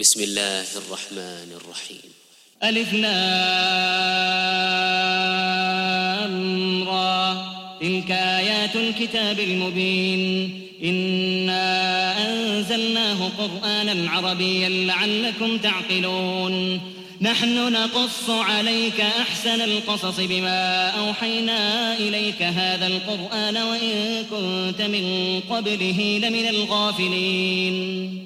بسم الله الرحمن الرحيم. ألف تلك آيات الكتاب المبين. إنا أنزلناه قرآنا عربيا لعلكم تعقلون. نحن نقص عليك أحسن القصص بما أوحينا إليك هذا القرآن وإن كنت من قبله لمن الغافلين.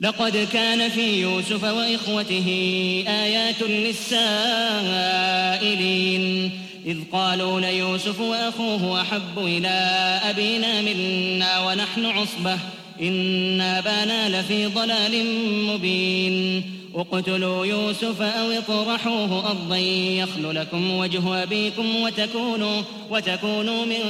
لقد كان في يوسف وإخوته آيات للسائلين. إذ قالوا ليوسف وأخوه أحب إلى أبينا منا ونحن عصبة. إن أبانا لفي ضلال مبين. اقتلوا يوسف أو اطرحوه أرضا يخل لكم وجه أبيكم وتكونوا, وتكونوا من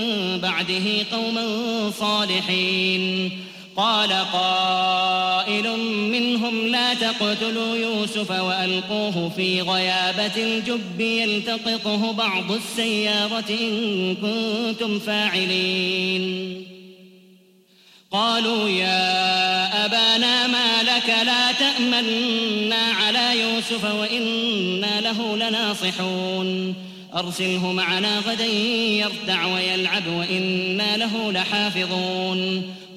بعده قوما صالحين. قال قائل منهم لا تقتلوا يوسف وألقوه في غيابة الجب يلتقطه بعض السيارة إن كنتم فاعلين. قالوا يا أبانا ما لك لا تأمنا على يوسف وإنا له لناصحون. أرسله معنا غدا يرتع ويلعب وإنا له لحافظون.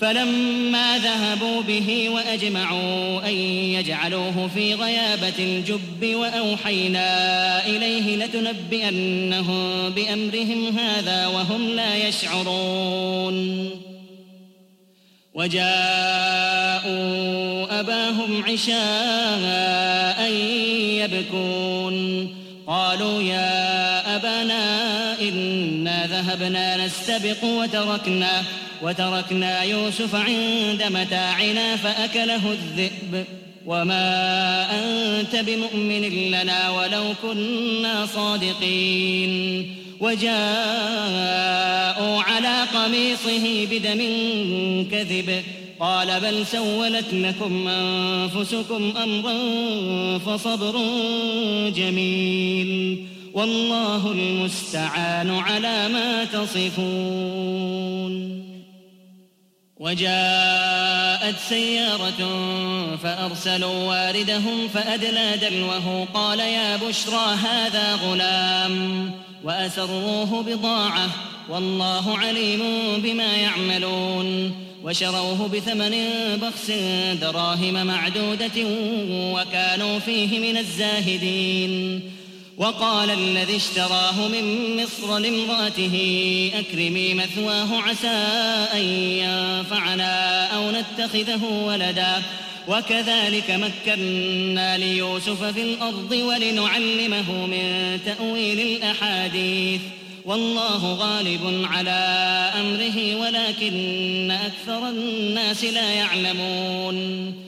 فلما ذهبوا به وأجمعوا أن يجعلوه في غيابة الجب وأوحينا إليه لتنبئنهم بأمرهم هذا وهم لا يشعرون. وجاءوا أباهم عشاء يبكون. قالوا يا أبانا إنا ذهبنا نستبق وتركنا وتركنا يوسف عند متاعنا فأكله الذئب. وما أنت بمؤمن لنا ولو كنا صادقين. وجاءوا على قميصه بدم كذب. قال بل سولت لكم أنفسكم أمرا فصبر جميل. والله المستعان على ما تصفون. وجاءت سيارة فأرسلوا واردهم فأدلى دلوه. قال يا بشرى هذا غلام وأسروه بضاعة والله عليم بما يعملون. وشروه بثمن بخس دراهم معدودة وكانوا فيه من الزاهدين. وقال الذي اشتراه من مصر لامرأته أكرمي مثواه عسى أن ينفعنا أو نتخذه ولدا. وكذلك مكنا ليوسف في الأرض ولنعلمه من تأويل الأحاديث. والله غالب على أمره ولكن أكثر الناس لا يعلمون.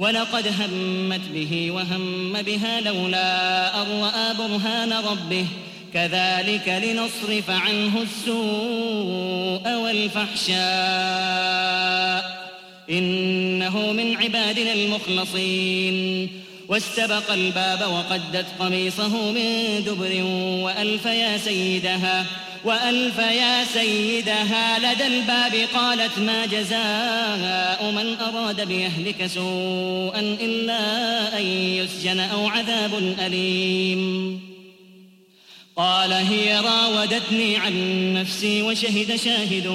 ولقد همت به وهم بها لولا أن رأى برهان ربه. كذلك لنصرف عنه السوء والفحشاء. إنه من عبادنا المخلصين. واستبق الباب وقدت قميصه من دبر وألف يا سيدها. وألف يا سيدها لدى الباب قالت ما جزاء من أراد بأهلك سوءا إلا أن يسجن أو عذاب أليم. قال هي راودتني عن نفسي وشهد شاهد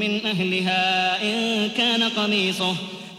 من أهلها إن كان قميصه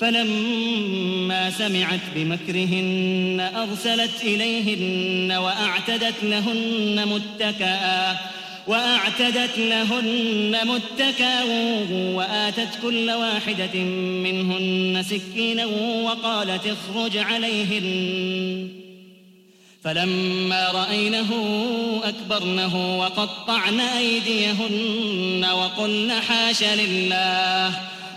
فلما سمعت بمكرهن أرسلت إليهن وأعتدت لهن متكئا وأعتدت لهن متكأ وآتت كل واحدة منهن سكينا وقالت اخرج عليهن. فلما رأينه أكبرنه وقطعن أيديهن وقلن حاش لله.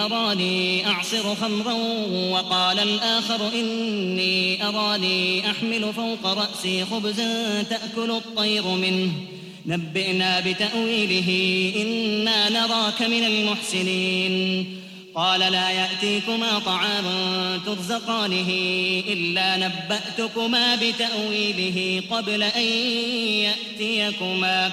أراني أعصر خمرا وقال الآخر إني أراني أحمل فوق رأسي خبزا تأكل الطير منه. نبئنا بتأويله إنا نراك من المحسنين. قال لا يأتيكما طعام ترزقانه إلا نبأتكما بتأويله قبل أن يأتيكما.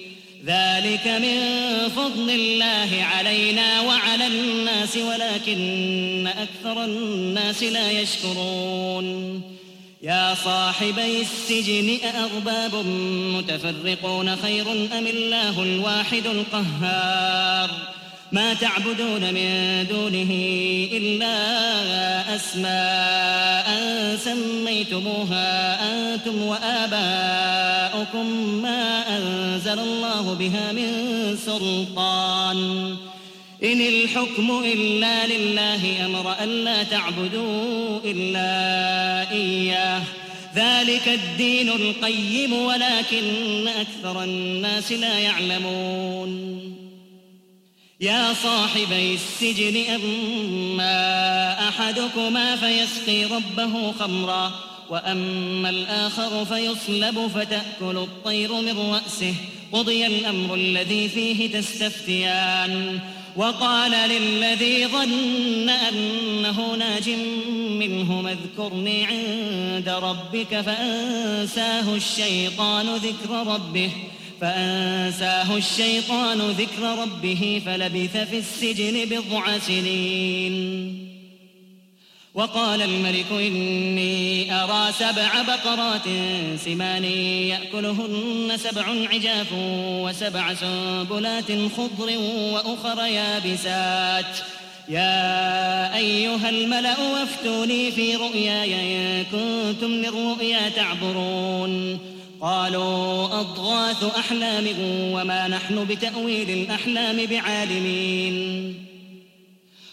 ذلك من فضل الله علينا وعلى الناس ولكن أكثر الناس لا يشكرون. يا صاحبي السجن أأرباب متفرقون خير أم الله الواحد القهار؟ ما تعبدون من دونه إلا أسماء سميتموها أنتم وآباؤكم. ما أنزل الله بها من سلطان. إن الحكم إلا لله أمر ألا تعبدوا إلا إياه. ذلك الدين القيم ولكن أكثر الناس لا يعلمون. يا صاحبي السجن أما أحدكما فيسقي ربه خمرا. وأما الآخر فيصلب فتأكل الطير من رأسه. قضي الأمر الذي فيه تستفتيان. وقال للذي ظن أنه ناج منهم اذكرني عند ربك فأنساه الشيطان ذكر ربه. فأنساه الشيطان ذكر ربه فلبث في السجن بضع سنين. وقال الملك إني أرى سبع بقرات سمان يأكلهن سبع عجاف وسبع سنبلات خضر وأخر يابسات. يا أيها الملأ وافتوني في رؤياي إن كنتم للرؤيا تعبرون. قالوا أضغاث أحلام وما نحن بتأويل الأحلام بعالمين.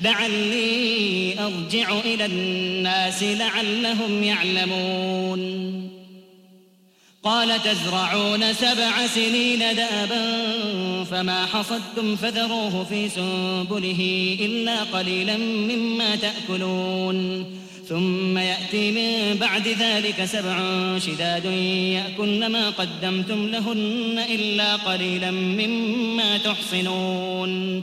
لعلي أرجع إلى الناس لعلهم يعلمون. قال تزرعون سبع سنين دأبا فما حصدتم فذروه في سنبله إلا قليلا مما تأكلون. ثم يأتي من بعد ذلك سبع شداد يأكلن ما قدمتم لهن إلا قليلا مما تحصنون.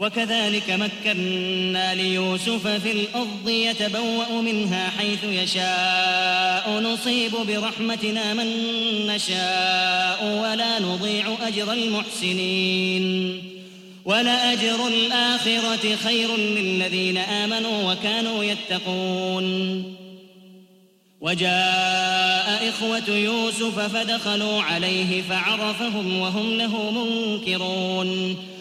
وكذلك مكنا ليوسف في الأرض يتبوأ منها حيث يشاء. نصيب برحمتنا من نشاء ولا نضيع أجر المحسنين. ولأجر الآخرة خير للذين آمنوا وكانوا يتقون. وجاء إخوة يوسف فدخلوا عليه فعرفهم وهم له منكرون.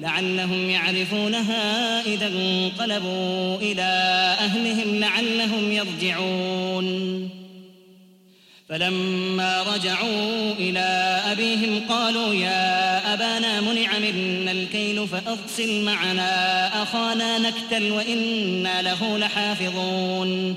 لعلهم يعرفونها إذا انقلبوا إلى أهلهم لعلهم يرجعون. فلما رجعوا إلى أبيهم قالوا يا أبانا منع منا الكيل فأرسل معنا أخانا نكتل وإنا له لحافظون.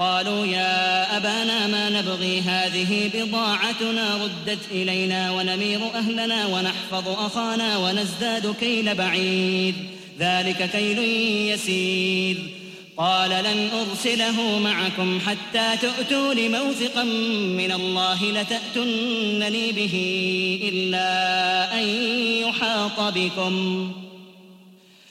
قالوا يا أبانا ما نبغي هذه بضاعتنا ردت إلينا ونمير أهلنا ونحفظ أخانا ونزداد كيل بعيد ذلك كيل يسير. قال لن أرسله معكم حتى تؤتون موثقا من الله لتأتنني به إلا أن يحاط بكم.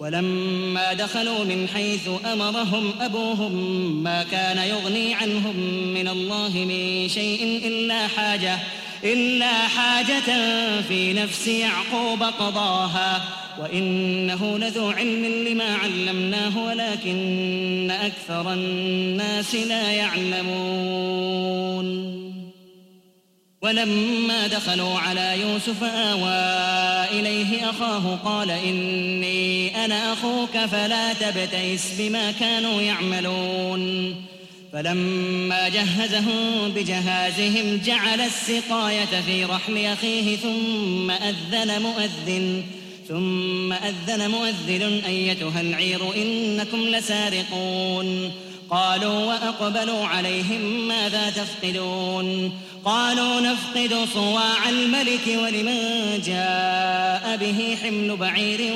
ولما دخلوا من حيث أمرهم أبوهم ما كان يغني عنهم من الله من شيء إلا حاجة إلا حاجة في نفس يعقوب قضاها. وإنه لذو علم لما علمناه ولكن أكثر الناس لا يعلمون. ولما دخلوا على يوسف آوى إليه أخاه قال إني أنا أخوك فلا تبتئس بما كانوا يعملون. فلما جهزهم بجهازهم جعل السقاية في رحل أخيه ثم أذن مؤذن ثم أذن مؤذن أيتها العير إنكم لسارقون. قالوا وأقبلوا عليهم ماذا تفقدون؟ قالوا نفقد صواع الملك ولمن جاء به حمل بعير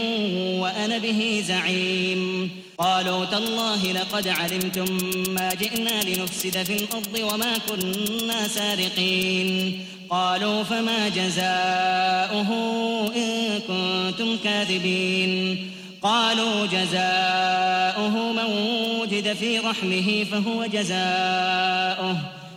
وأنا به زعيم. قالوا تالله لقد علمتم ما جئنا لنفسد في الأرض وما كنا سارقين. قالوا فما جزاؤه إن كنتم كاذبين. قالوا جزاؤه من وجد في رحمه فهو جزاؤه.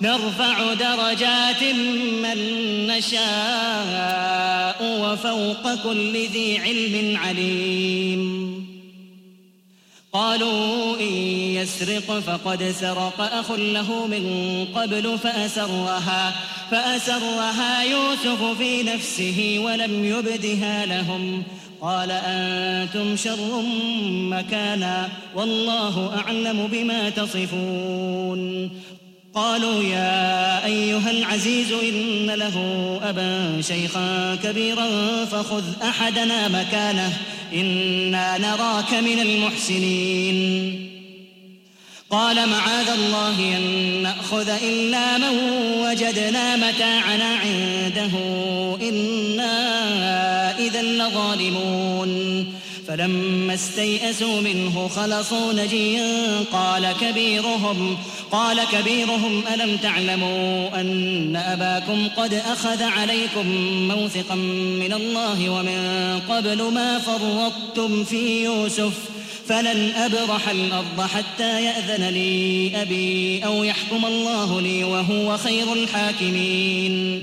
نرفع درجات من نشاء وفوق كل ذي علم عليم. قالوا إن يسرق فقد سرق أخ له من قبل فأسرها فأسرها يوسف في نفسه ولم يبدها لهم. قال أنتم شر مكانا والله أعلم بما تصفون. قالوا يا أيها العزيز إن له أبا شيخا كبيرا فخذ أحدنا مكانه إنا نراك من المحسنين. قال معاذ الله أن نأخذ إلا من وجدنا متاعنا عنده إنا إذا لظالمون. فلما استيئسوا منه خلصوا نجيا قال كبيرهم قال كبيرهم ألم تعلموا أن أباكم قد أخذ عليكم موثقا من الله ومن قبل ما فرطتم في يوسف فلن أبرح الأرض حتى يأذن لي أبي أو يحكم الله لي وهو خير الحاكمين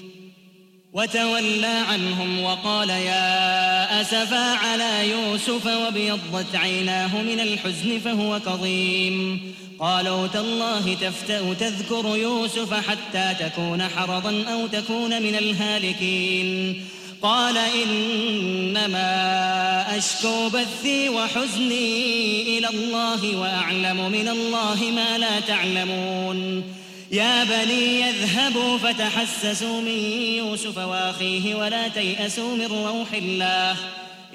وتولى عنهم وقال يا آسفا على يوسف وابيضت عيناه من الحزن فهو كظيم. قالوا تالله تفتأ تذكر يوسف حتى تكون حرضا أو تكون من الهالكين. قال إنما أشكو بثي وحزني إلى الله وأعلم من الله ما لا تعلمون. يا بني اذهبوا فتحسسوا من يوسف وأخيه ولا تيأسوا من روح الله.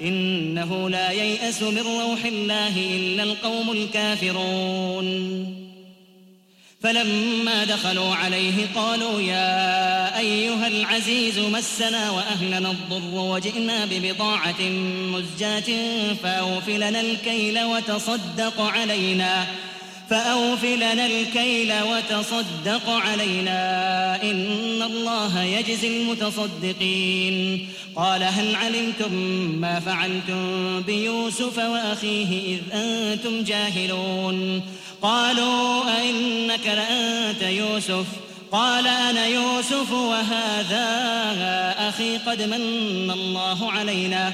إنه لا ييأس من روح الله إلا القوم الكافرون. فلما دخلوا عليه قالوا يا أيها العزيز مسنا وأهلنا الضر وجئنا ببضاعة مزجاة فأوفلنا الكيل وتصدق علينا ۖ. فأوف لنا الكيل وتصدق علينا إن الله يجزي المتصدقين. قال هل علمتم ما فعلتم بيوسف وأخيه إذ أنتم جاهلون؟ قالوا أئنك لأنت يوسف. قال أنا يوسف وهذا أخي قد من الله علينا.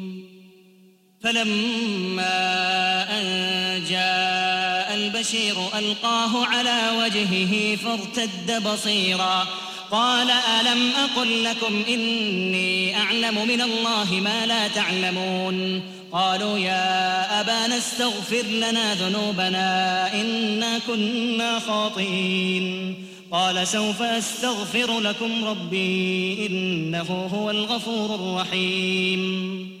فلما أن جاء البشير ألقاه على وجهه فارتد بصيرا. قال ألم أقل لكم إني أعلم من الله ما لا تعلمون. قالوا يا أبانا استغفر لنا ذنوبنا إنا كنا خاطئين. قال سوف أستغفر لكم ربي إنه هو الغفور الرحيم.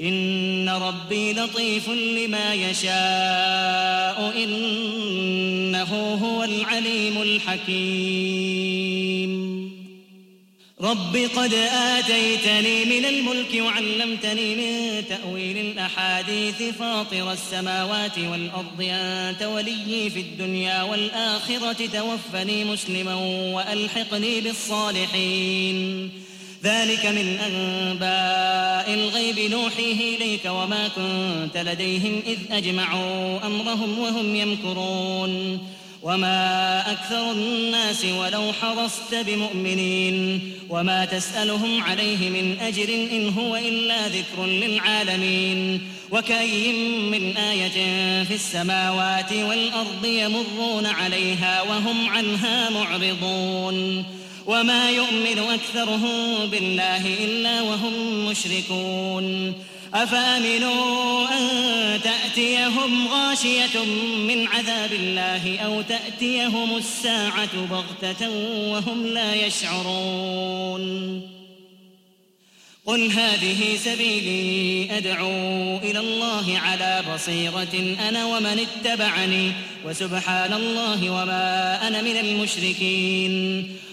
إن ربي لطيف لما يشاء إنه هو العليم الحكيم. رب قد آتيتني من الملك وعلمتني من تأويل الأحاديث فاطر السماوات والأرض أنت ولي في الدنيا والآخرة توفني مسلما وألحقني بالصالحين. ذلك من أنباء الغيب نوحيه إليك وما كنت لديهم إذ أجمعوا أمرهم وهم يمكرون. وما أكثر الناس ولو حرصت بمؤمنين. وما تسألهم عليه من أجر إن هو إلا ذكر للعالمين. وكأي من آية في السماوات والأرض يمرون عليها وهم عنها معرضون. وما يؤمن أكثرهم بالله إلا وهم مشركون. أفأمنوا أن تأتيهم غاشية من عذاب الله أو تأتيهم الساعة بغتة وهم لا يشعرون؟ قل هذه سبيلي أدعو إلى الله على بصيرة أنا ومن اتبعني وسبحان الله وما أنا من المشركين.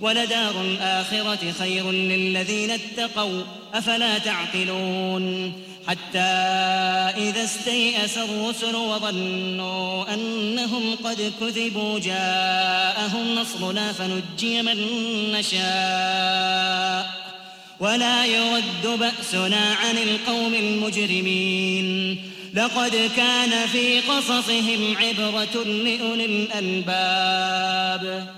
ولدار الآخرة خير للذين اتقوا أفلا تعقلون؟ حتى إذا استيأس الرسل وظنوا أنهم قد كذبوا جاءهم نصرنا فنجي من نشاء. ولا يرد بأسنا عن القوم المجرمين. لقد كان في قصصهم عبرة لأولي الألباب.